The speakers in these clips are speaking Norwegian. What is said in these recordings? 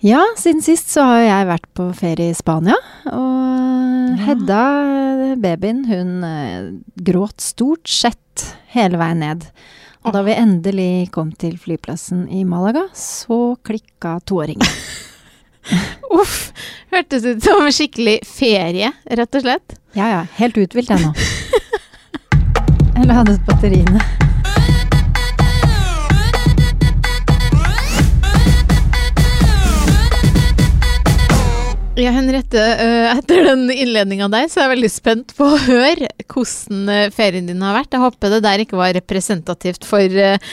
Ja, siden sist så har jeg vært på ferie i Spania. Og Ja. Hedda, babyen, hun eh, gråt stort sett hele veien ned. Og da vi endelig kom til flyplassen i Malaga, så klikka toåringen. Uff. Hørtes ut som en skikkelig ferie, rett og slett. Ja ja, helt uthvilt jeg nå. Jeg ladet batteriene. Ja, Henriette, øh, etter den innledninga der, så er jeg veldig spent på å høre hvordan øh, ferien din har vært. Jeg håper det der ikke var representativt for øh,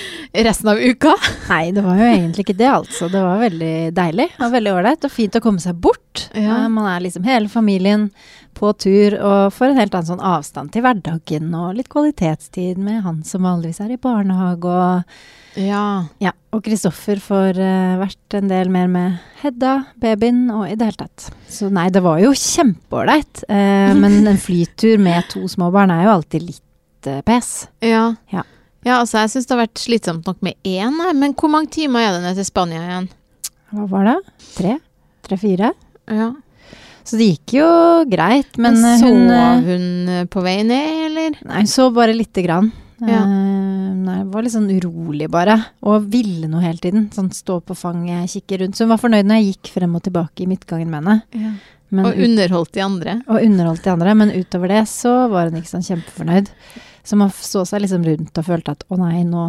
resten av uka. Nei, det var jo egentlig ikke det, altså. Det var veldig deilig og veldig ålreit og fint å komme seg bort. Ja. Eh, Man er liksom hele familien på tur og får en helt annen sånn avstand til hverdagen og litt kvalitetstid med han som vanligvis er i barnehage og Ja. Ja, og Kristoffer får uh, vært en del mer med Hedda, babyen og i det hele tatt. Så nei, det var jo kjempeålreit. Uh, men en flytur med to små barn er jo alltid litt uh, pes. Ja. Ja. Ja, altså jeg syns det har vært slitsomt nok med én, men hvor mange timer er det ned til Spania igjen? Hva var det? Tre? Tre-fire? Ja. Så det gikk jo greit, men eh, Sov hun eh, hun øh, på vei ned, eller? Nei, hun sov bare lite grann. Ja. Uh, nei, var litt sånn urolig bare, og ville noe hele tiden. Sånn stå på fanget, kikke rundt. Så hun var fornøyd når jeg gikk frem og tilbake i midtgangen med henne. Men Og underholdt de andre. og underholdt de andre, men utover det så var hun ikke sånn kjempefornøyd. Så man så seg liksom rundt og følte at å nei, nå,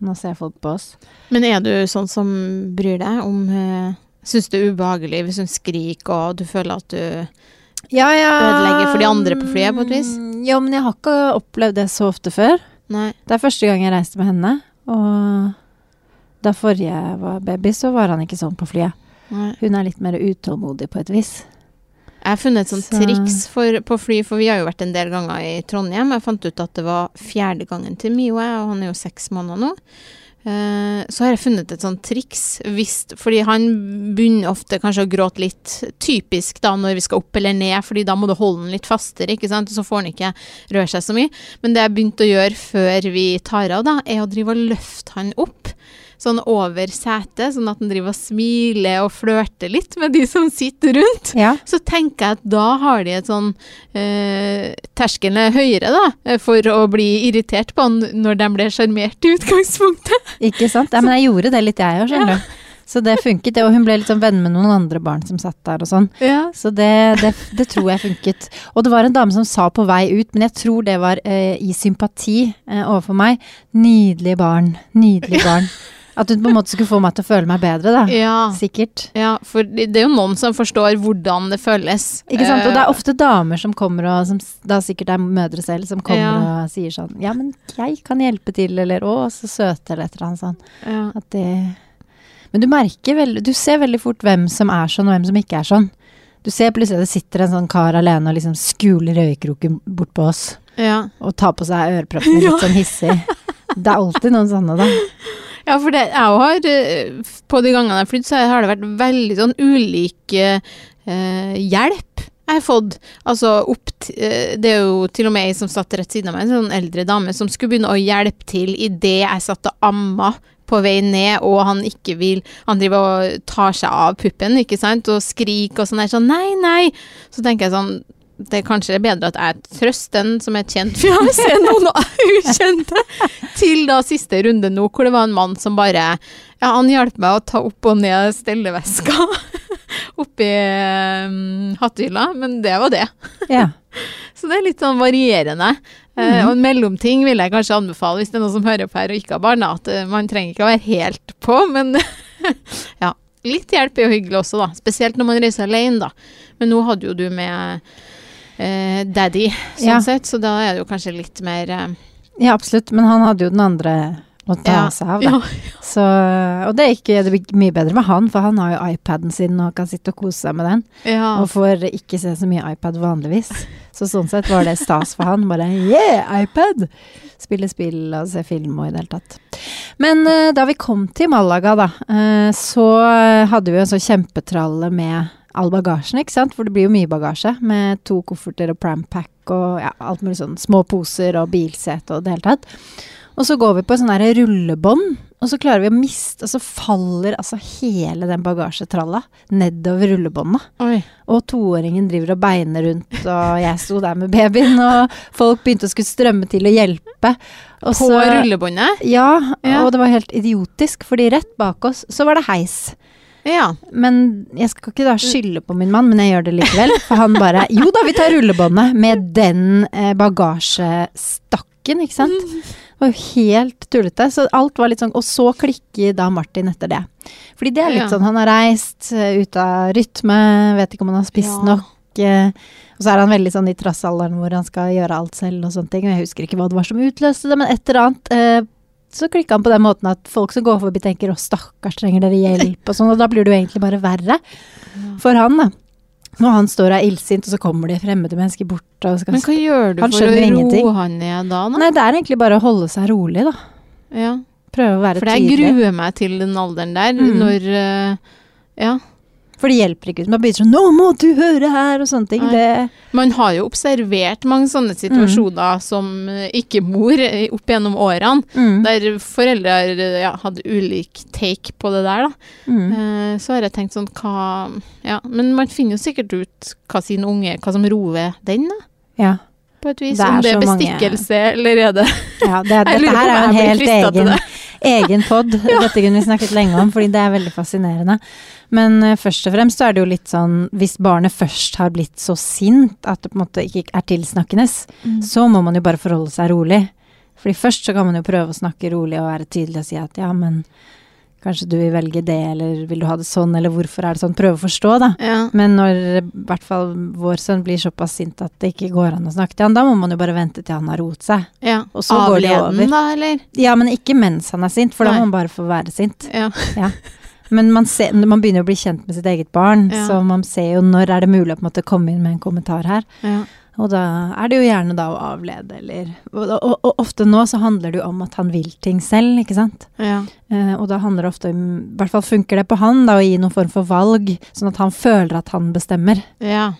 nå ser folk på oss. Men er du sånn som bryr deg om øh, Syns det er ubehagelig hvis hun skriker og du føler at du Ja, ja. Ødelegger for de andre på flyet, på et vis? Ja, men jeg har ikke opplevd det så ofte før. Nei. Det er første gang jeg reiste med henne, og da forrige var baby, så var han ikke sånn på flyet. nei. Hun er litt mer utålmodig på et vis. Jeg har funnet et sånt Så- triks for, på fly, for vi har jo vært en del ganger i Trondheim. Jeg fant ut at det var fjerde gangen til Mio, og han er jo seks måneder nå. Eh, så har jeg funnet et sånt triks, hvis, fordi han begynner ofte kanskje å gråte litt typisk da når vi skal opp eller ned, fordi da må du holde den litt fastere, ikke sant, så får han ikke røre seg så mye. Men det jeg begynte å gjøre før vi tar av, da, er å drive og løfte han opp. Sånn over setet, sånn at han driver og smiler og flørter litt med de som sitter rundt Ja. så tenker jeg at da har de et sånn eh, Terskelen er høyere, da, eh, for å bli irritert på han når de ble sjarmert i utgangspunktet. Ikke sant? Ja, men jeg gjorde det litt, jeg òg, skjønner du. Så det funket. Og hun ble litt sånn venn med noen andre barn som satt der og sånn. Ja. Så det, det, det tror jeg funket. Og det var en dame som sa på vei ut, men jeg tror det var eh, i sympati eh, overfor meg. Nydelige barn. Nydelige barn. At hun på en måte skulle få meg til å føle meg bedre, da. Ja. Sikkert. ja, for det er jo noen som forstår hvordan det føles. Ikke sant? Og det Eh, er ofte damer som kommer og som da sikkert er mødre selv, som kommer Ja. og sier sånn Ja, men jeg kan hjelpe til, eller å, så søte, eller et eller annet sånt. ja. At det Men du merker veldig Du ser veldig fort hvem som er sånn, og hvem som ikke er sånn. Du ser plutselig at det sitter en sånn kar alene og liksom skuler røykroken bort på oss. ja. Og tar på seg øreproppene litt sånn hissig. Det er alltid noen sånne, da. Ja, for det, jeg har eh, På de gangene jeg har flydd, så har det vært veldig sånn ulik eh, hjelp jeg har fått. Altså opp eh, Det er jo til og med ei som satt rett siden av meg, en sånn eldre dame, som skulle begynne å hjelpe til idet jeg satt og amma på vei ned, og han ikke vil Han driver og tar seg av puppen, ikke sant, og skriker og sånn der, sånn nei, nei. Så tenker jeg sånn det er kanskje bedre at jeg trøster en som er et kjent fjes, enn noen ukjente. Til da siste runde nå, hvor det var en mann som bare Ja, han hjalp meg å ta opp og ned stelleveska oppi um, hattehylla, men det var det. Ja. Så det er litt sånn varierende. Eh, og en mellomting vil jeg kanskje anbefale hvis det er noen som hører på her og ikke har barn, at eh, man trenger ikke å være helt på, men ja. Litt hjelp er jo hyggelig også, da. Spesielt når man reiser alene, da. Men nå hadde jo du med eh, daddy, sånn Ja. sett, så da er det jo kanskje litt mer eh, ja, absolutt. Men han hadde jo den andre å ta Ja, seg av, da. ja. Så, og det gikk det gikk mye bedre med han, for han har jo iPaden sin og kan sitte og kose seg med den. ja. Og får ikke se så mye iPad vanligvis. Så sånn sett var det stas for han. Bare yeah, iPad! Spille spill og se film og i det hele tatt. Men uh, da vi kom til Malaga, da, uh, så hadde vi en sånn kjempetralle med all bagasjen, ikke sant? For det blir jo mye bagasje med to kofferter og prampack og ja, alt mulig sånn små poser og bilsete og det hele tatt. Og så går vi på sånn her rullebånd, Og så klarer vi å miste, og så faller altså hele den bagasjetralla nedover rullebåndet. Oi. Og toåringen driver og beiner rundt, og jeg sto der med babyen, og folk begynte å skulle strømme til og hjelpe. Og På så- rullebåndet? Ja, Ja. og det var helt idiotisk, fordi rett bak oss så var det heis. Ja. Men jeg skal ikke da skylde på min mann, men jeg gjør det likevel. For han bare Jo da, vi tar rullebåndet med den eh, bagasjestakken, ikke sant. Det var jo helt tullete. Så alt var litt sånn Og så klikker da Martin etter det. Fordi det er litt sånn Han har reist ute ut av rytme, vet ikke om han har spist Ja. nok. eh, Og så er han veldig sånn i trassalderen hvor han skal gjøre alt selv og sånne ting. Og jeg husker ikke hva det var som utløste det, men et eller annet. Så klikka han på den måten at folk som går forbi tenker 'å, stakkars, trenger dere hjelp?' og sånn, og da blir det jo egentlig bare verre for han, da. Når han står og er illsint, og så kommer de fremmede mennesker bort Men hva gjør du for å ingenting. roe han ned da? da? Nei, det er egentlig bare å holde seg rolig, da. Ja. Prøve å være tydelig. For jeg gruer meg til den alderen der, mm. når eh, Ja. For det hjelper ikke. Man begynner sånn 'nå må du høre her', og sånne ting. Det, Man har jo observert mange sånne situasjoner som eh, ikke-mor opp gjennom årene, mm, der foreldre ja, hadde ulik take på det der, da. mm. Eh, så har jeg tenkt sånn hva Ja, men man finner jo sikkert ut hva sin unge Hva som roer den, da, Ja. På et vis. Det Om det er bestikkelse mange- eller er det ja det, dette her er en helt egen, egen pod. Dette kunne vi snakket lenge om, fordi det er veldig fascinerende. Men uh, først og fremst så er det jo litt sånn Hvis barnet først har blitt så sint at det på en måte ikke er tilsnakkende, så må man jo bare forholde seg rolig. Fordi først så kan man jo prøve å snakke rolig og være tydelig og si at ja, men kanskje du vil velge det, eller vil du ha det sånn, eller hvorfor er det sånn? Prøve å forstå, da. Ja. Men når i hvert fall vår sønn blir såpass sint at det ikke går an å snakke til han, da må man jo bare vente til han har roet seg. ja. Og så går det over. da, eller? Ja, men ikke mens han er sint, for da må man bare få være sint. Ja. Men man, ser, man begynner å bli kjent med sitt eget barn, Ja. så man ser jo når er det mulig å på en måte komme inn med en kommentar her. ja. Og da er det jo gjerne da å avlede, eller og, og, og ofte nå så handler det jo om at han vil ting selv, ikke sant. ja. Eh, og da handler det ofte om I hvert fall funker det på han, da, å gi noen form for valg, sånn at han føler at han bestemmer. ja.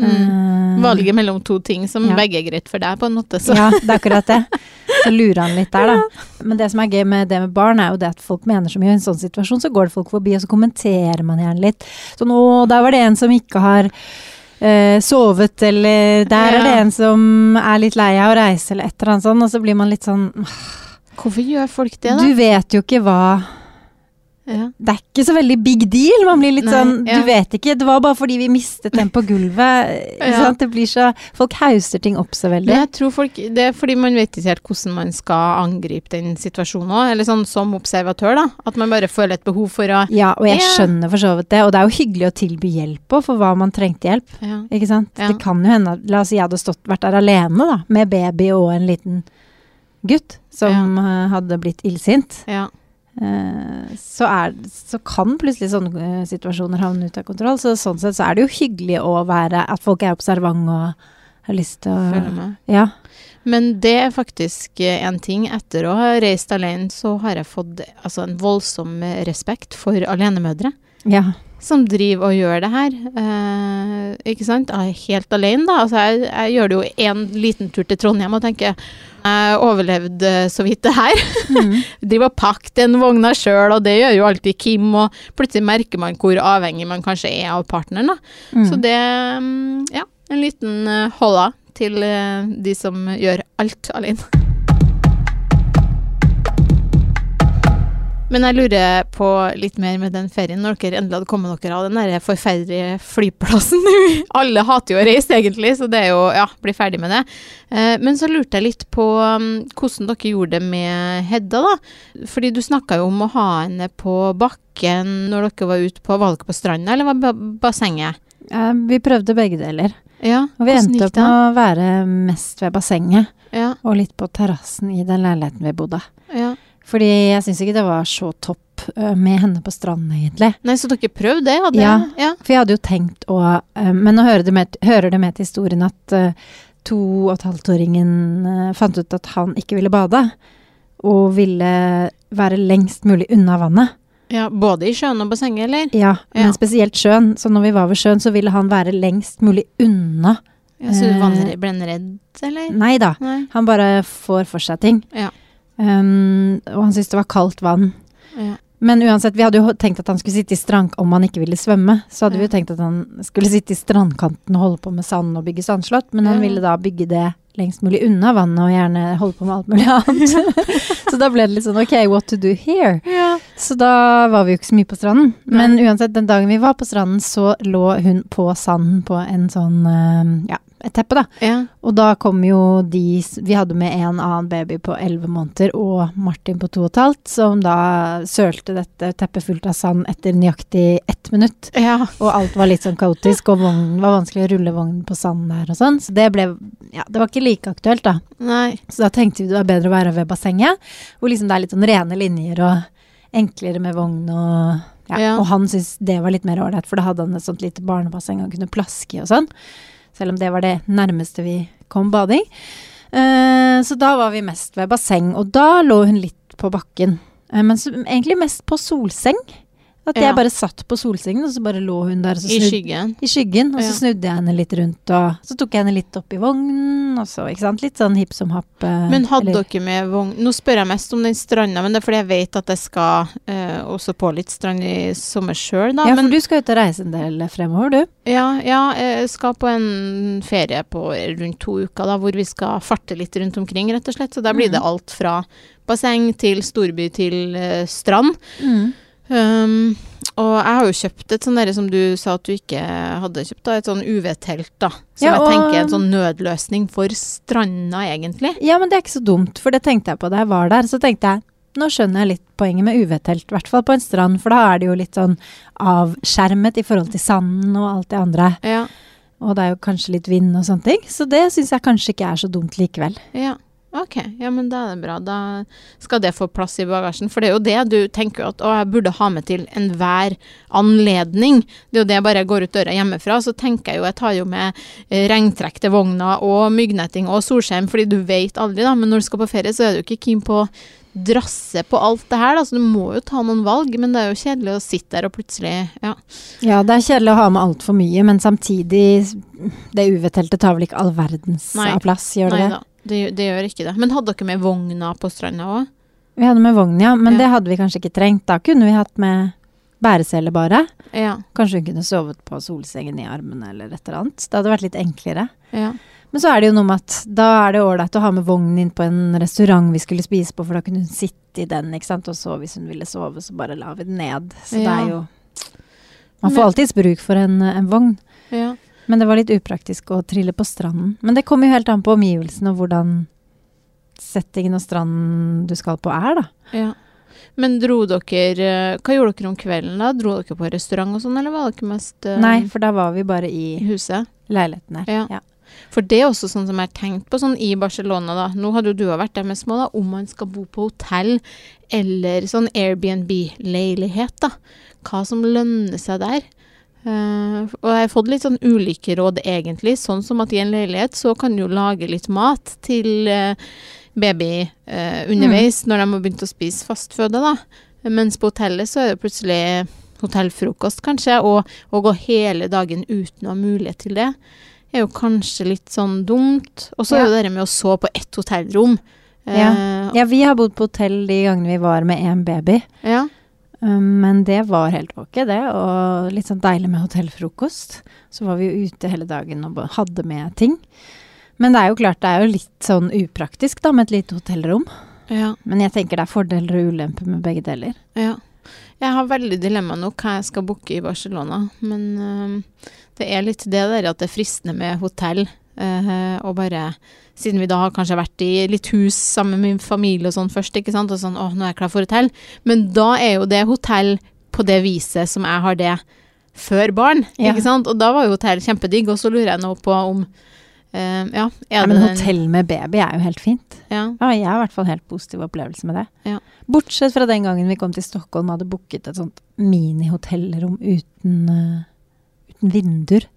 Mm. Eh, Valget mellom to ting som ja. begge er greit for deg, på en måte. Så. Ja, det er akkurat det. Så lurer han litt der, da. Men det som er gøy med det med barn, er jo det at folk mener så mye. I en sånn situasjon så går det folk forbi, og så kommenterer man gjerne litt. Sånn 'Å, der var det en som ikke har eh, sovet', eller 'Der er det en som er litt lei av å reise', eller et eller annet sånt. Og så blir man litt sånn Hvorfor gjør folk det, da? Du vet jo ikke hva ja. Det er ikke så veldig big deal. Man blir litt Nei, sånn ja. Du vet ikke. Det var bare fordi vi mistet den på gulvet. Ja. Det blir så Folk hauser ting opp så veldig. Jeg tror folk, Det er fordi man vet ikke helt hvordan man skal angripe den situasjonen òg. Eller sånn som observatør, da. At man bare føler et behov for å Ja, og jeg skjønner for så vidt det. Og det er jo hyggelig å tilby hjelp òg, for hva man trengte hjelp. Ikke sant? Det kan jo hende La oss si jeg hadde stått, vært der alene, da, med baby og en liten gutt som eh, hadde blitt illsint. ja. Eh, så, er, så kan plutselig sånne eh, situasjoner havne ut av kontroll. Så sånn sett så er det jo hyggelig å være At folk er observant og har lyst til å Følge med. Ja. Men det er faktisk eh, en ting. Etter å ha reist alene, så har jeg fått altså, en voldsom respekt for alenemødre. ja. Som driver og gjør det her. Eh, ikke sant? Jeg er helt alene, da. Altså, jeg, jeg gjør det jo en liten tur til Trondheim og tenker jeg overlevde så vidt det her. Mm. Driver og pakker den vogna sjøl, og det gjør jo alltid Kim. Og plutselig merker man hvor avhengig man kanskje er av partneren. da. Mm. Så det mm, Ja, en liten uh, holla til eh, de som gjør alt alene. Men jeg lurer på litt mer med den ferien, når dere endelig hadde kommet dere av den der forferdelige flyplassen. Alle hater jo å reise, egentlig, så det er jo Ja, bli ferdig med det. Eh, men så lurte jeg litt på um, hvordan dere gjorde det med Hedda, da. Fordi du snakka jo om å ha henne på bakken når dere var ute på valg på stranda, eller var det bassenget? Eh, vi prøvde begge deler. Ja, Og vi endte opp med å være mest ved bassenget, Ja, og litt på terrassen i den leiligheten vi bodde. ja. Fordi jeg syns ikke det var så topp eh, med henne på stranden, egentlig. Nei, så dere prøvde det? Hadde, Ja. ja. For jeg hadde jo tenkt å eh, Men nå hører det med, hører det med til historien at eh, to og et halvt-åringen fant ut at han ikke ville bade, og ville være lengst mulig unna vannet. Ja, Både i sjøen og bassenget, eller? Ja, Ja. men spesielt sjøen. Så når vi var ved sjøen, så ville han være lengst mulig unna. Ja, så du ble han redd, eller? Nei da, Nei. han bare får for seg ting. Ja. Um, og han syntes det var kaldt vann. Ja. Men uansett, vi hadde jo tenkt at han skulle sitte i strand om han ikke ville svømme. Så hadde vi jo tenkt at han skulle sitte i strandkanten og holde på med sand og bygge sandslott, men han Ja. ville da bygge det lengst mulig unna vannet og gjerne holde på med alt mulig annet. så da ble det litt sånn ok, what to do here? Så da var vi jo ikke så mye på stranden. Men uansett, den dagen vi var på stranden, så lå hun på sanden på en sånn, eh, ja, et teppe da. Ja. Og da kom jo de Vi hadde med en annen baby på elleve måneder og Martin på to og et halvt, som da sølte dette teppet fullt av sand etter nøyaktig ett minutt. ja. Og alt var litt sånn kaotisk, og vognen var vanskelig å rulle vognen på sand der og sånn. Så det ble Ja, det var ikke like aktuelt, da. Nei. Så da tenkte vi det var bedre å være ved bassenget, hvor liksom det er litt sånn rene linjer og enklere med vogn og ja. Ja. Og han syntes det var litt mer ålreit, for da hadde han et sånt lite barnebasseng han kunne plaske i og sånn. Selv om det var det nærmeste vi kom bading. Eh, så da var vi mest ved basseng, og da lå hun litt på bakken. Eh, men egentlig mest på solseng. At jeg bare satt på solsengen, og så bare lå hun der. I skyggen. i skyggen, og så snudde jeg henne litt rundt, og så tok jeg henne litt opp i vognen, og så, ikke sant, litt sånn hipp som happ. eh, Men hadde eller- dere med vogn Nå spør jeg mest om den stranda, men det er fordi jeg vet at jeg skal eh, også på litt strand i sommer sjøl, da. Ja, men for du skal ut og reise en del fremover, du. Ja, ja, jeg skal på en ferie på rundt to uker, da, hvor vi skal farte litt rundt omkring, rett og slett. Så da blir det Mhm. alt fra basseng til storby til eh, strand. Mm. Um, og jeg har jo kjøpt et sånn derre som du sa at du ikke hadde kjøpt, da, et sånn UV-telt, da. Som Ja, jeg tenker er en sånn nødløsning for stranda, egentlig. Ja, men det er ikke så dumt, for det tenkte jeg på da jeg var der. Så tenkte jeg, nå skjønner jeg litt poenget med UV-telt, i hvert fall på en strand, for da er det jo litt sånn avskjermet i forhold til sanden og alt det andre. Ja. Og det er jo kanskje litt vind og sånne ting, så det syns jeg kanskje ikke er så dumt likevel. Ja, ok. Ja, men da er det bra. Da skal det få plass i bagasjen. For det er jo det du tenker at å, jeg burde ha med til enhver anledning. Det er jo det jeg bare går ut døra hjemmefra. Så tenker jeg jo, jeg tar jo med eh, regntrekk til vogna og myggnetting og solskjerm, fordi du vet aldri, da. Men når du skal på ferie, så er du ikke keen på å drasse på alt det her, da. Så du må jo ta noen valg. Men det er jo kjedelig å sitte der og plutselig Ja. Ja, det er kjedelig å ha med altfor mye, men samtidig Det UV-teltet tar vel ikke all verdens Nei. av plass, gjør det Nei det? Det, det gjør ikke det. Men hadde dere med vogna på stranda òg? Vi hadde med vogn, ja, men Ja. det hadde vi kanskje ikke trengt. Da kunne vi hatt med bæresele bare. Ja. Kanskje hun kunne sovet på solsengen i armene eller et eller annet. Det hadde vært litt enklere. ja. Men så er det jo noe med at da er det ålreit å ha med vognen inn på en restaurant vi skulle spise på, for da kunne hun sitte i den, ikke sant. Og så hvis hun ville sove, så bare la vi den ned. Så det er jo Man får alltids bruk for en, en vogn. ja. Men det var litt upraktisk å trille på stranden. Men det kommer jo helt an på omgivelsene og hvordan settingen og stranden du skal på er, da. Ja. Men dro dere eh, Hva gjorde dere om kvelden, da? Dro dere på restaurant og sånn, eller var dere mest uh, Nei, for da var vi bare i i huset? leiligheten her. Ja. Ja. For det er også sånn som jeg har tenkt på sånn i Barcelona, da. Nå hadde jo du vært der med små, da. Om man skal bo på hotell eller sånn Airbnb-leilighet, da. Hva som lønner seg der. Eh, og jeg har fått litt sånn ulike råd, egentlig. Sånn som at i en leilighet så kan du jo lage litt mat til uh, baby uh, underveis, når de har begynt å spise fastføde, da. Mens på hotellet så er det plutselig hotellfrokost, kanskje, og å gå hele dagen uten å ha mulighet til det er jo kanskje litt sånn dumt. Og så er Ja. jo det det med å sove på ett hotellrom. Ja. Ja, vi har bodd på hotell de gangene vi var med én baby. ja. Um, men det var helt ok, det. Og litt sånn deilig med hotellfrokost. Så var vi jo ute hele dagen og hadde med ting. Men det er jo klart, det er jo litt sånn upraktisk da, med et lite hotellrom. ja. Men jeg tenker det er fordeler og ulemper med begge deler. Ja. Jeg har veldig dilemma nå hva jeg skal booke i Barcelona, men øh, det er litt det der at det er fristende med hotell. Eh, og bare Siden vi da har kanskje vært i litt hus sammen med min familie og sånn først, ikke sant, og sånn åh, nå er jeg klar for hotell. Men da er jo det hotell på det viset som jeg har det før barn, Ja. ikke sant. Og da var jo hotell kjempedigg, og så lurer jeg nå på om Uh, Ja, Ja, men hotell med baby er jo helt fint. Ja. Ja, jeg har i hvert fall helt positiv opplevelse med det. Ja. Bortsett fra den gangen vi kom til Stockholm og hadde booket et sånt minihotellrom uten, uh, uten vinduer.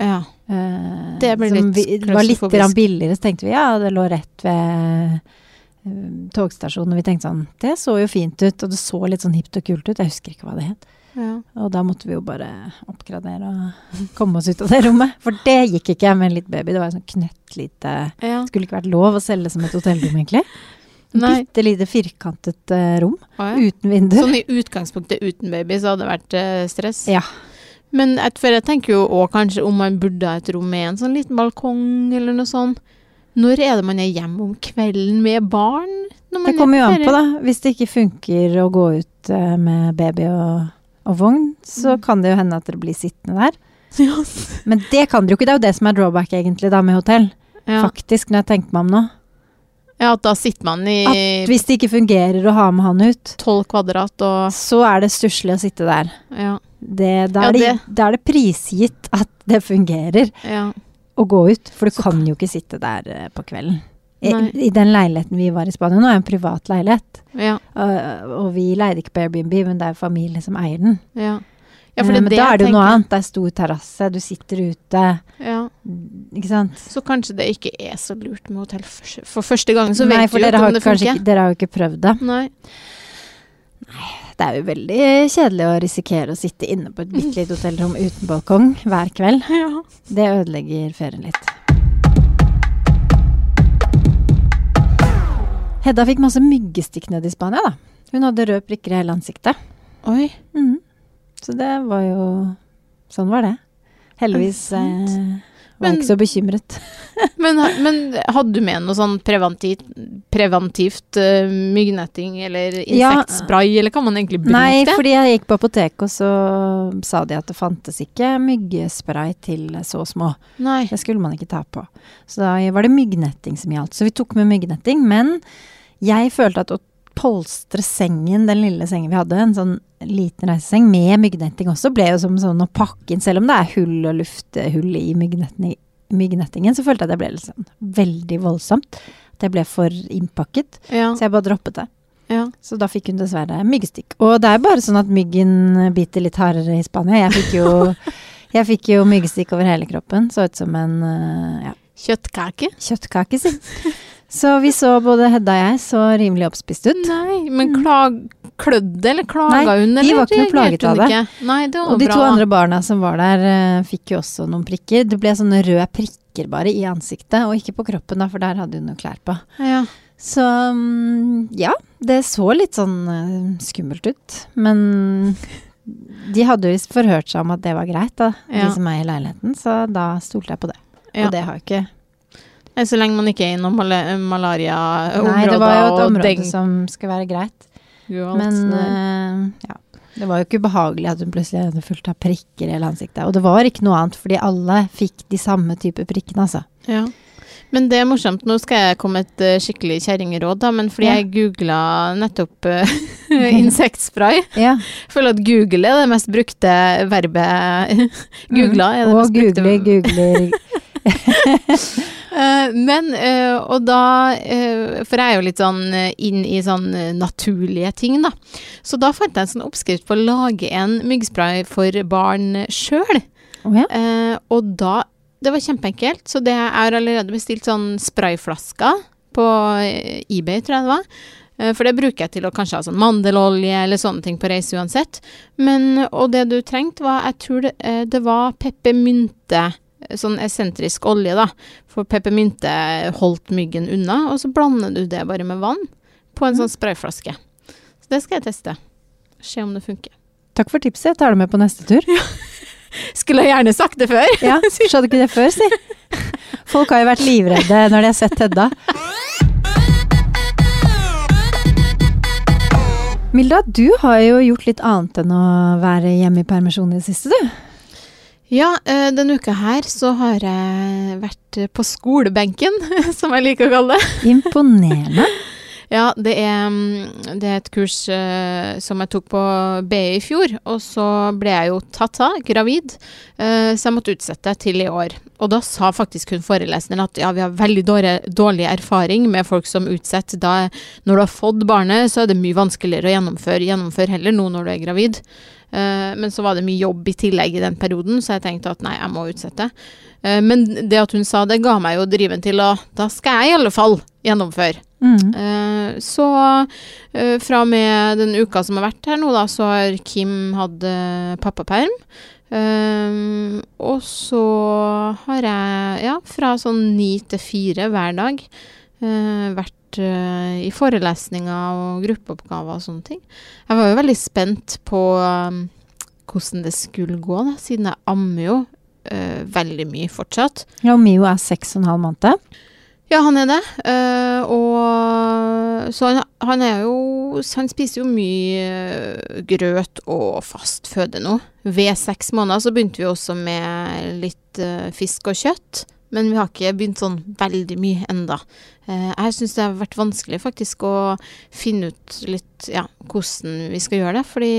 Ja. Eh, Det ble litt vi, Det var litt billigere, så tenkte vi ja, det lå rett ved eh, togstasjonen. Og vi tenkte sånn, det så jo fint ut, og det så litt sånn hipt og kult ut. Jeg husker ikke hva det het. ja. Og da måtte vi jo bare oppgradere og komme oss ut av det rommet. For det gikk ikke med en liten baby. Det var sånn knøttlite ja. Skulle ikke vært lov å selge som et hotellrom, egentlig. Bitte lite firkantet eh, rom ah, ja. uten vinduer. Sånn i utgangspunktet uten baby, så hadde det vært stress. Ja. Men et, for jeg tenker jo òg kanskje om man burde ha et rom med en sånn liten balkong eller noe sånt. Når er det man er hjemme om kvelden med barn? Det kommer jo an på, da. Hvis det ikke funker å gå ut eh, med baby og, og vogn, så Mm. kan det jo hende at dere blir sittende der. Yes. Men det kan dere jo ikke. Det er jo det som er drawback egentlig da med hotell. Ja. Faktisk, når jeg tenker meg om nå. ja, at da sitter man i At hvis det ikke fungerer å ha med han ut, tolv kvadrat og så er det stusslig å sitte der. Ja. Det, da, Ja, er det, det- da er det prisgitt at det fungerer ja. å gå ut. For du Så kan jo ikke sitte der eh, på kvelden. I, I den leiligheten vi var i Spania nå, er en privat leilighet. ja. Og, og vi leide ikke på Airbnb, men det er familie som eier den. ja. ja Eh, men da er det jo noe annet. Det er stor terrasse, du sitter ute. Ja. Ikke sant? Så kanskje det ikke er så lurt med hotell for, for første gang, så Nei, vet du jo ikke om det funker. ikke, dere har jo ikke prøvd det. Nei. Det er jo veldig kjedelig å risikere å sitte inne på et bitte lite hotellrom uten balkong hver kveld. Ja. Det ødelegger ferien litt. Hedda fikk masse myggestikk nede i Spania, da. Hun hadde røde prikker i hele ansiktet. Oi. Mm. Så det var jo Sånn var det. Heldigvis det? Eh, var Men- ikke så bekymret. Men, men hadde du med noe sånn preventivt, preventivt uh, myggnetting eller Ja. eller kan man egentlig bruke Nei, det? fordi jeg gikk på apoteket, og så sa de at det fantes ikke myggespray til så små. Nei. Det skulle man ikke ta på. Så da var det myggnetting som gjaldt. Så vi tok med myggnetting, men jeg følte at å polstre sengen, den lille sengen vi hadde, en sånn liten reiseseng med myggnetting også, ble jo som sånn å pakke inn, selv om det er hull og lufthull i myggnettingen, så følte jeg det ble liksom veldig voldsomt. At jeg ble for innpakket. Ja. Så jeg bare droppet det. ja. Så da fikk hun dessverre myggstikk. Og det er bare sånn at myggen biter litt hardere i Spania. Jeg fikk jo, jeg fikk jo myggstikk over hele kroppen. Så ut som en eh, ja, Kjøttkake? kjøttkake, si. Så vi så både Hedda og jeg så rimelig oppspist ut. Nei, men klag, klødde eller klaga Nei, hun? de var ikke noe plaget av det. Nei, det var Og de bra. to andre barna som var der, eh, fikk jo også noen prikker. Det ble sånne røde prikker bare i ansiktet, og ikke på kroppen, da, for der hadde hun noe klær på. Ja. Så mm, ja, det så litt sånn eh, skummelt ut. Men de hadde jo forhørt seg om at det var greit, da, Ja. de som er i leiligheten. Så da stolte jeg på det. Ja. Og det har jo ikke Nei, Så lenge man ikke er i noen malariaområder Nei, det var jo et område som skulle være greit. og alt Men uh, eh, ja. Det var jo ikke ubehagelig at hun plutselig hadde fullt av prikker i hele ansiktet. Og det var ikke noe annet, fordi alle fikk de samme type prikkene, altså. Ja. Men det er morsomt. Nå skal jeg komme et uh, skikkelig kjerringråd, da. Men fordi Ja. jeg googla nettopp uh, insektspray. Ja. Føler at Google er det mest brukte verbet. Googla er det mm. mest brukte googler, googler Eh, men, eh, og da eh, For jeg er jo litt sånn eh, inn i sånn eh, naturlige ting, da. Så da fant jeg en sånn oppskrift på å lage en myggspray for barn sjøl. Oh, ja. Eh, og da Det var kjempeenkelt. Så det jeg har allerede bestilt sånn sprayflasker på eh, eBay, tror jeg det var. Eh, For det bruker jeg til å kanskje ha sånn mandelolje eller sånne ting på reise uansett. Men, og det du trengte var, jeg tror det, eh, det var peppermynte, sånn essentrisk olje da. For peppermynte holdt myggen unna, og så blander du det bare med vann på en sånn sprayflaske. Så det skal jeg teste. Se om det funker. Takk for tipset, jeg tar det med på neste tur. Skulle jeg gjerne sagt det før. Ja, du ikke det før, si? Folk har jo vært livredde når de har sett Hedda. Milda, du har jo gjort litt annet enn å være hjemme i permisjon i det siste, du. Ja, eh, denne uka her så har jeg vært på skolebenken, som jeg liker å kalle det. Imponerende. Ja, det er, mm, det er et kurs eh, som jeg tok på BI i fjor, og så ble jeg jo tatt av, gravid, eh, så jeg måtte utsette til i år. Og da sa faktisk hun foreleseren at ja, vi har veldig dårlig, dårlig erfaring med folk som utsetter. Da, når du har fått barnet, så er det mye vanskeligere å gjennomføre. Gjennomfør heller nå når du er gravid. Eh, men så var det mye jobb i tillegg i den perioden, så jeg tenkte at nei, jeg må utsette. Eh, men det at hun sa det, ga meg jo driven til å Da skal jeg i alle fall gjennomføre. Mm. Eh, så fra og med den uka som har vært her nå, da, så har Kim hatt pappaperm. Um, og så har jeg, ja, fra sånn ni til fire hver dag, uh, vært eh, i forelesninger og gruppeoppgaver og sånne ting. Jeg var jo veldig spent på um, hvordan det skulle gå, da, siden jeg ammer jo uh, veldig mye fortsatt. Ja, og Mio er seks og en halv måned. Ja, han er det. Uh, og så han, han er jo Han spiser jo mye grøt og fast føde nå. Ved seks måneder så begynte vi også med litt uh, fisk og kjøtt. Men vi har ikke begynt sånn veldig mye enda. Eh, jeg syns det har vært vanskelig faktisk å finne ut litt ja, hvordan vi skal gjøre det. Fordi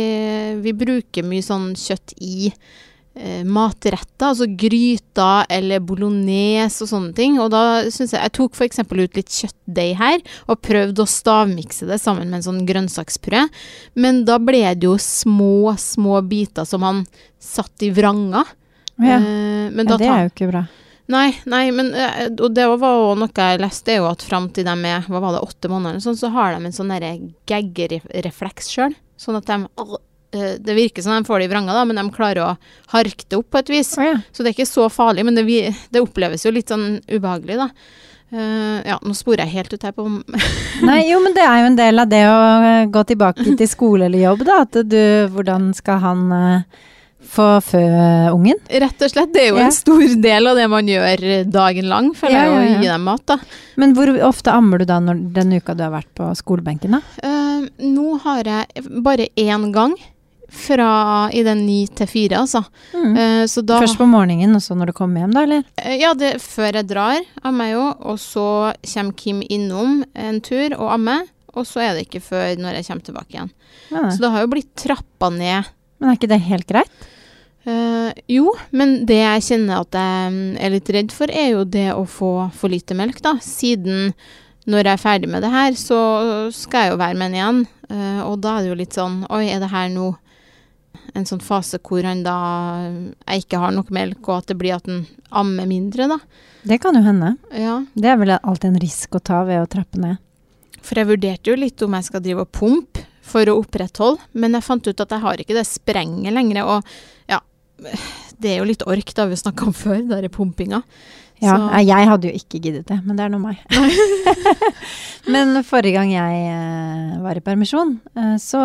vi bruker mye sånn kjøtt i eh, matretter, altså gryter eller bolognese og sånne ting. Og da syns jeg Jeg tok f.eks. ut litt kjøttdeig her, og prøvde å stavmikse det sammen med en sånn grønnsakspuré. Men da ble det jo små, små biter som han satt i vranger. Ja. Eh, men Ja, det er jo ikke bra. Nei, nei, men eh, Og det var òg noe jeg leste, er jo at fram til de er hva var det, åtte måneder, sånn, så har de en sånn derre gaggerefleks sjøl. Sånn at de eh, Det virker som de får det i vranga, da, men de klarer å harke det opp på et vis. Oh, ja. Så det er ikke så farlig, men det, det oppleves jo litt sånn ubehagelig, da. Uh, ja, nå sporer jeg helt ut her på Nei, jo, men det er jo en del av det å gå tilbake til skole eller jobb, da. At du Hvordan skal han eh, få fø ungen? Rett og slett, det er jo Ja. en stor del av det man gjør dagen lang, føler Ja, jeg, ja, å gi dem mat, da. Men hvor ofte ammer du da når, den uka du har vært på skolebenken, da? Uh, nå har jeg bare én gang. Fra i den ni til fire, altså. Mm. Uh, så da Først på morgenen, og så når du kommer hjem, da, eller? Uh, Ja, det er før jeg drar, ammer jeg jo. Og så kommer Kim innom en tur og ammer. Og så er det ikke før når jeg kommer tilbake igjen. Ja, Så det har jo blitt trappa ned. men er ikke det helt greit? Eh, jo, men det jeg kjenner at jeg mm, er litt redd for, er jo det å få for lite melk, da. Siden når jeg er ferdig med det her, så skal jeg jo være med han igjen. Uh, og da er det jo litt sånn Oi, er det her nå en sånn fase hvor han da jeg ikke har nok melk, og at det blir at han ammer mindre, da? Det kan jo hende. Ja. Det er vel alltid en risk å ta ved å trappe ned. For jeg vurderte jo litt om jeg skal drive og pumpe for å opprettholde, men jeg fant ut at jeg har ikke det sprenget lenger. Og det er jo litt ork, det har vi snakka om før, den der pumpinga. Ja, Så- jeg hadde jo ikke giddet det, men det er nå meg. men forrige gang jeg eh, var i permisjon, eh, så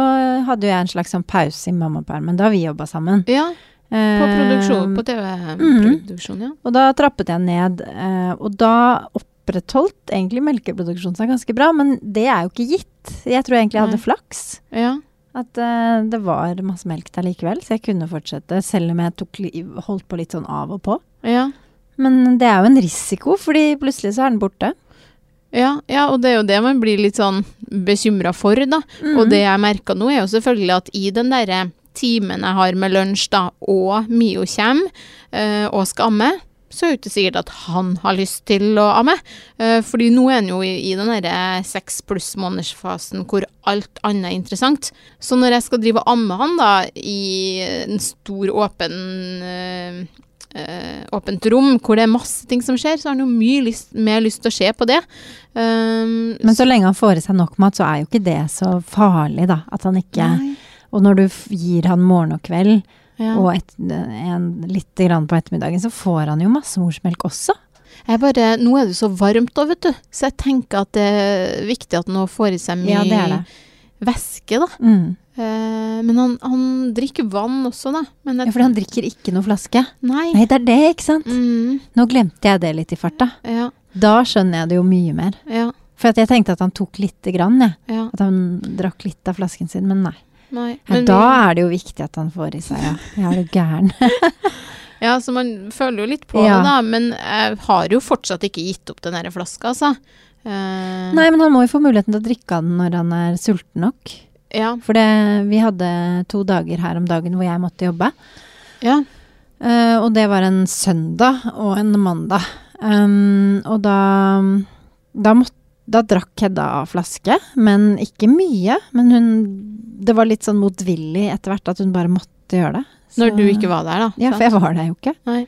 hadde jo jeg en slags sånn pause i mammapermen da vi jobba sammen. Ja, på produksjon, på Mhm. TV-produksjon, ja. Og da trappet jeg ned, eh, og da opprettholdt egentlig melkeproduksjonen seg ganske bra, men det er jo ikke gitt. Jeg tror jeg egentlig jeg hadde flaks. Ja, At uh, det var masse melk der likevel, så jeg kunne fortsette, selv om jeg tok, holdt på litt sånn av og på. ja. Men det er jo en risiko, fordi plutselig så er den borte. Ja, ja, og det er jo det man blir litt sånn bekymra for, da. Mm. Og det jeg merka nå, er jo selvfølgelig at i den derre timen jeg har med lunsj, da, og Mio kommer eh, og skal amme, så er det ikke sikkert at han har lyst til å amme. Eh, fordi nå er han jo i, den derre seks pluss månedersfasen hvor alt annet er interessant. Så når jeg skal drive og amme han da i en stor, åpen eh, eh, åpent rom hvor det er masse ting som skjer, så har han jo mye lyst, mer lyst til å se på det. Um, Men så lenge han får i seg nok mat, så er jo ikke det så farlig, da. At han ikke Nei. Og når du gir han morgen og kveld, Ja. og et, en, litt grann på ettermiddagen, så får han jo masse morsmelk også. Jeg bare, nå er det så varmt da, vet du. Så jeg tenker at det er viktig at han får i seg mye Ja, det det. væske, da. Mm. Eh, men han, han drikker vann også, da. Men Ja, for han drikker ikke noe flaske. Nei. Nei, det er det, ikke sant? Mm, Nå glemte jeg det litt i farta. ja, Da skjønner jeg det jo mye mer. ja, For jeg tenkte at han tok lite grann, jeg. ja. At han drakk litt av flasken sin, men nei. Nei. Ja, Men da vi, er det jo viktig at han får i seg, ja. Jeg er jo gæren. ja, så man føler jo litt på Ja. det, da. Men jeg har jo fortsatt ikke gitt opp den derre flaska, altså. Uh... Nei, men han må jo få muligheten til å drikke av den når han er sulten nok. Ja. For det, vi hadde to dager her om dagen hvor jeg måtte jobbe. ja. Uh, og det var en søndag og en mandag. Um, og da, da, måtte, da drakk Hedda av flaske, men ikke mye. Men hun Det var litt sånn motvillig etter hvert at hun bare måtte gjøre det. Så- Når du ikke var der, da. Ja, for jeg var der jo ikke. Nei.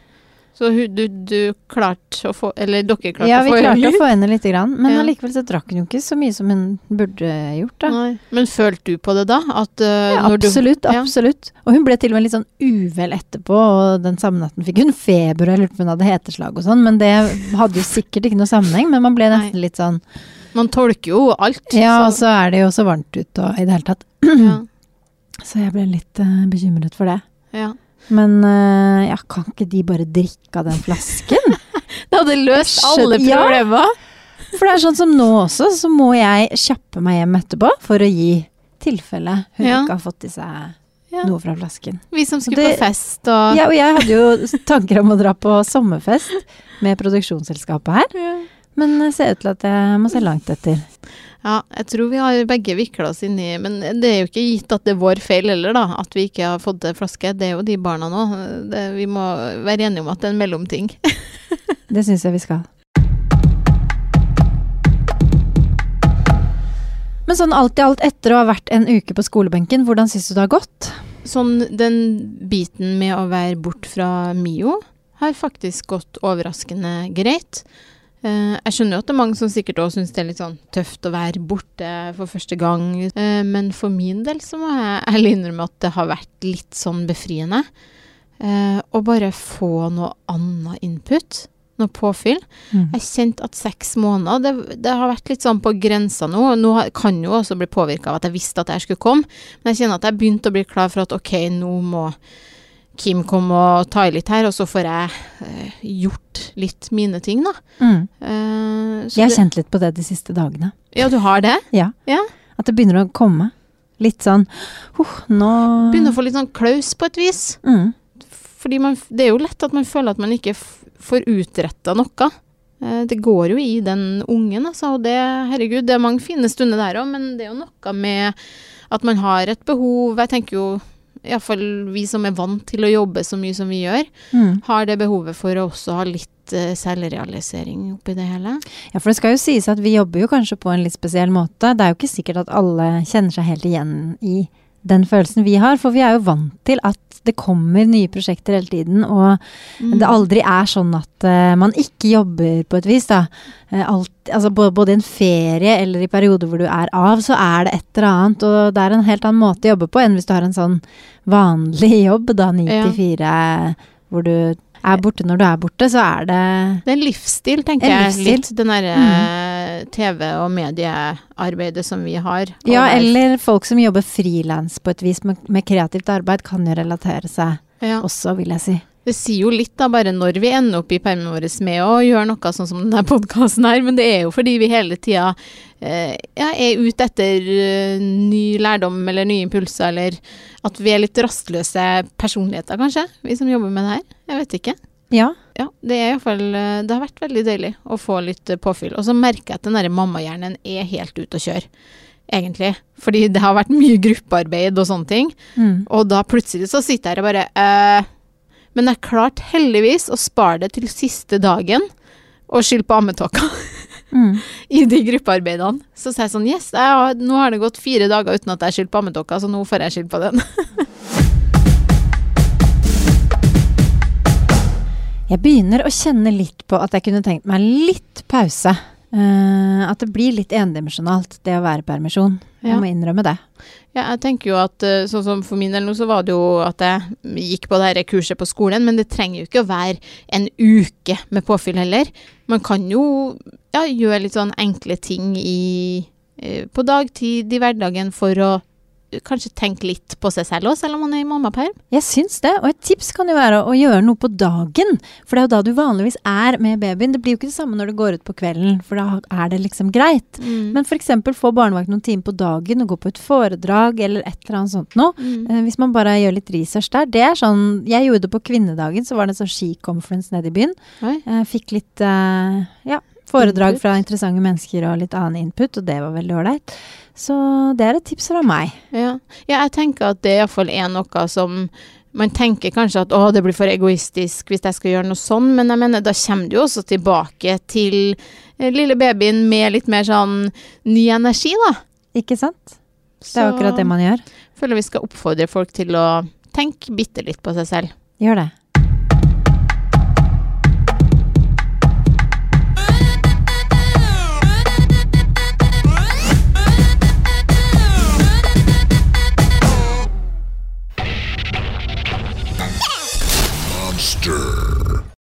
Så du, du klarte å få Eller dere klarte Ja, å vi få klarte litt? å få henne lite grann, men Ja. allikevel så drakk hun jo ikke så mye som hun burde gjort, da. Nei. Men følte du på det da? At uh, Ja, når du- absolutt, ja. absolutt. Og hun ble til og med litt sånn uvel etterpå, og den samme natten fikk hun feber, og jeg lurte på om hun hadde heteslag og sånn, men det hadde jo sikkert ikke noe sammenheng, men man ble Nei. nesten litt sånn Man tolker jo alt. Ja, og så, så er det jo så varmt ute og i det hele tatt. ja, Så jeg ble litt uh, bekymret for det. ja. Men uh, ja, kan ikke de bare drikke av den flasken? Det hadde løst alle alle Ja. problemer. For det er sånn som nå også, så må jeg kjappe meg hjem etterpå for å gi tilfelle hun Ja. ikke har fått i seg Ja. noe fra flasken. Vi som skulle Det- på fest og Ja, og jeg hadde jo tanker om å dra på sommerfest med produksjonsselskapet her, Ja. men det ser ut til at jeg må se langt etter. Ja, jeg tror vi har begge vikla oss inn i Men det er jo ikke gitt at det er vår feil heller, da. At vi ikke har fått til flaske. Det er jo de barna nå. Det, vi må være enige om at det er en mellomting. Det syns jeg vi skal. Men sånn alt i alt, etter å ha vært en uke på skolebenken, hvordan syns du det har gått? Sånn den biten med å være bort fra Mio har faktisk gått overraskende greit. Eh, jeg skjønner jo at det er mange som sikkert også syns det er litt sånn tøft å være borte for første gang, eh, men for min del så må jeg ærlig innrømme at det har vært litt sånn befriende. Eh, å bare få noe annet input, noe påfyll. Jeg kjente at seks måneder, det, det har vært litt sånn på grensa nå. Nå kan jo også bli påvirka av at jeg visste at jeg skulle komme, men jeg kjenner at jeg begynte å bli klar for at ok, nå må Kim kom og ta i litt her, og så får jeg eh, gjort litt mine ting, da. Mm. Eh, så Jeg har kjent litt på det de siste dagene. Ja, du har det? Ja. Ja. At det begynner å komme. Litt sånn uh, nå Begynner å få litt sånn klaus på et vis. mm. Fordi man, det er jo lett at man føler at man ikke får utretta noe. Eh, Det går jo i den ungen, altså. Og det, herregud, det er mange fine stunder der òg, men det er jo noe med at man har et behov Jeg tenker jo iallfall vi som er vant til å jobbe så mye som vi gjør, Mm. har det behovet for å også ha litt eh, selvrealisering oppi det hele. Ja, for det skal jo sies at vi jobber jo kanskje på en litt spesiell måte. Det er jo ikke sikkert at alle kjenner seg helt igjen i den følelsen vi har, for vi er jo vant til at det kommer nye prosjekter hele tiden, og Mm. det aldri er sånn at uh, man ikke jobber på et vis, da. Uh, alt, altså både, i en ferie eller i perioder hvor du er av, så er det et eller annet, og det er en helt annen måte å jobbe på enn hvis du har en sånn vanlig jobb, da, 9 til 4, hvor du er borte når du er borte, så er det Det er en livsstil, tenker En jeg. livsstil. Litt den derre TV- og mediearbeidet som vi har. Ja, eller folk som jobber frilans på et vis med, med kreativt arbeid, kan jo relatere seg ja. også, vil jeg si. Det sier jo litt da, bare når vi ender opp i permen vår med å gjøre noe sånn som denne podkasten her, men det er jo fordi vi hele tida eh, ja, er ute etter uh, ny lærdom eller nye impulser, eller at vi er litt rastløse personligheter, kanskje, vi som jobber med det her. Jeg vet ikke. Ja. Ja, det er i hvert fall eh, Det har vært veldig deilig å få litt eh, påfyll. Og så merker jeg at den derre mammahjernen er helt ute å kjøre, egentlig. Fordi det har vært mye gruppearbeid og sånne ting. Mm. Og da plutselig så sitter jeg her og bare eh, Men jeg klarte heldigvis å spare det til siste dagen og skylde på ammetåka Mm. i de gruppearbeidene. Så sa jeg sånn Yes, jeg har, nå har det gått fire dager uten at jeg har skyldt på ammetåka, så nå får jeg skylde på den. Jeg begynner å kjenne litt på at jeg kunne tenkt meg litt pause. Uh, at det blir litt endimensjonalt, det å være permisjon. Ja. Jeg må innrømme det. Ja, jeg tenker jo at eh, sånn som for min del nå, så var det jo at jeg gikk på det her kurset på skolen, men det trenger jo ikke å være en uke med påfyll heller. Man kan jo ja, gjøre litt sånn enkle ting i, eh, på dagtid i hverdagen for å kanskje tenke litt på seg selv òg, selv om man er i mammaperm. Jeg syns det, og et tips kan jo være å gjøre noe på dagen. For det er jo da du vanligvis er med babyen. Det blir jo ikke det samme når du går ut på kvelden, for da er det liksom greit. Men, Men f.eks. få barnevakt noen timer på dagen og gå på et foredrag eller et eller annet sånt noe. mm, Eh, Hvis man bare gjør litt research der. Det er sånn Jeg gjorde det på kvinnedagen, så var det en sånn skikonferanse nede i byen. oi, Jeg fikk litt eh, ja, foredrag Input. fra interessante mennesker og litt annen input, og det var veldig ålreit. Så det er et tips fra meg. ja. ja, jeg tenker at det iallfall er noe som man tenker kanskje at å, det blir for egoistisk hvis jeg skal gjøre noe sånn, men jeg mener da kommer du jo også tilbake til eh, lille babyen med litt mer sånn ny energi, da. Ikke sant? Det er jo akkurat det man gjør. føler vi skal oppfordre folk til å tenke bitte litt på seg selv. Gjør det.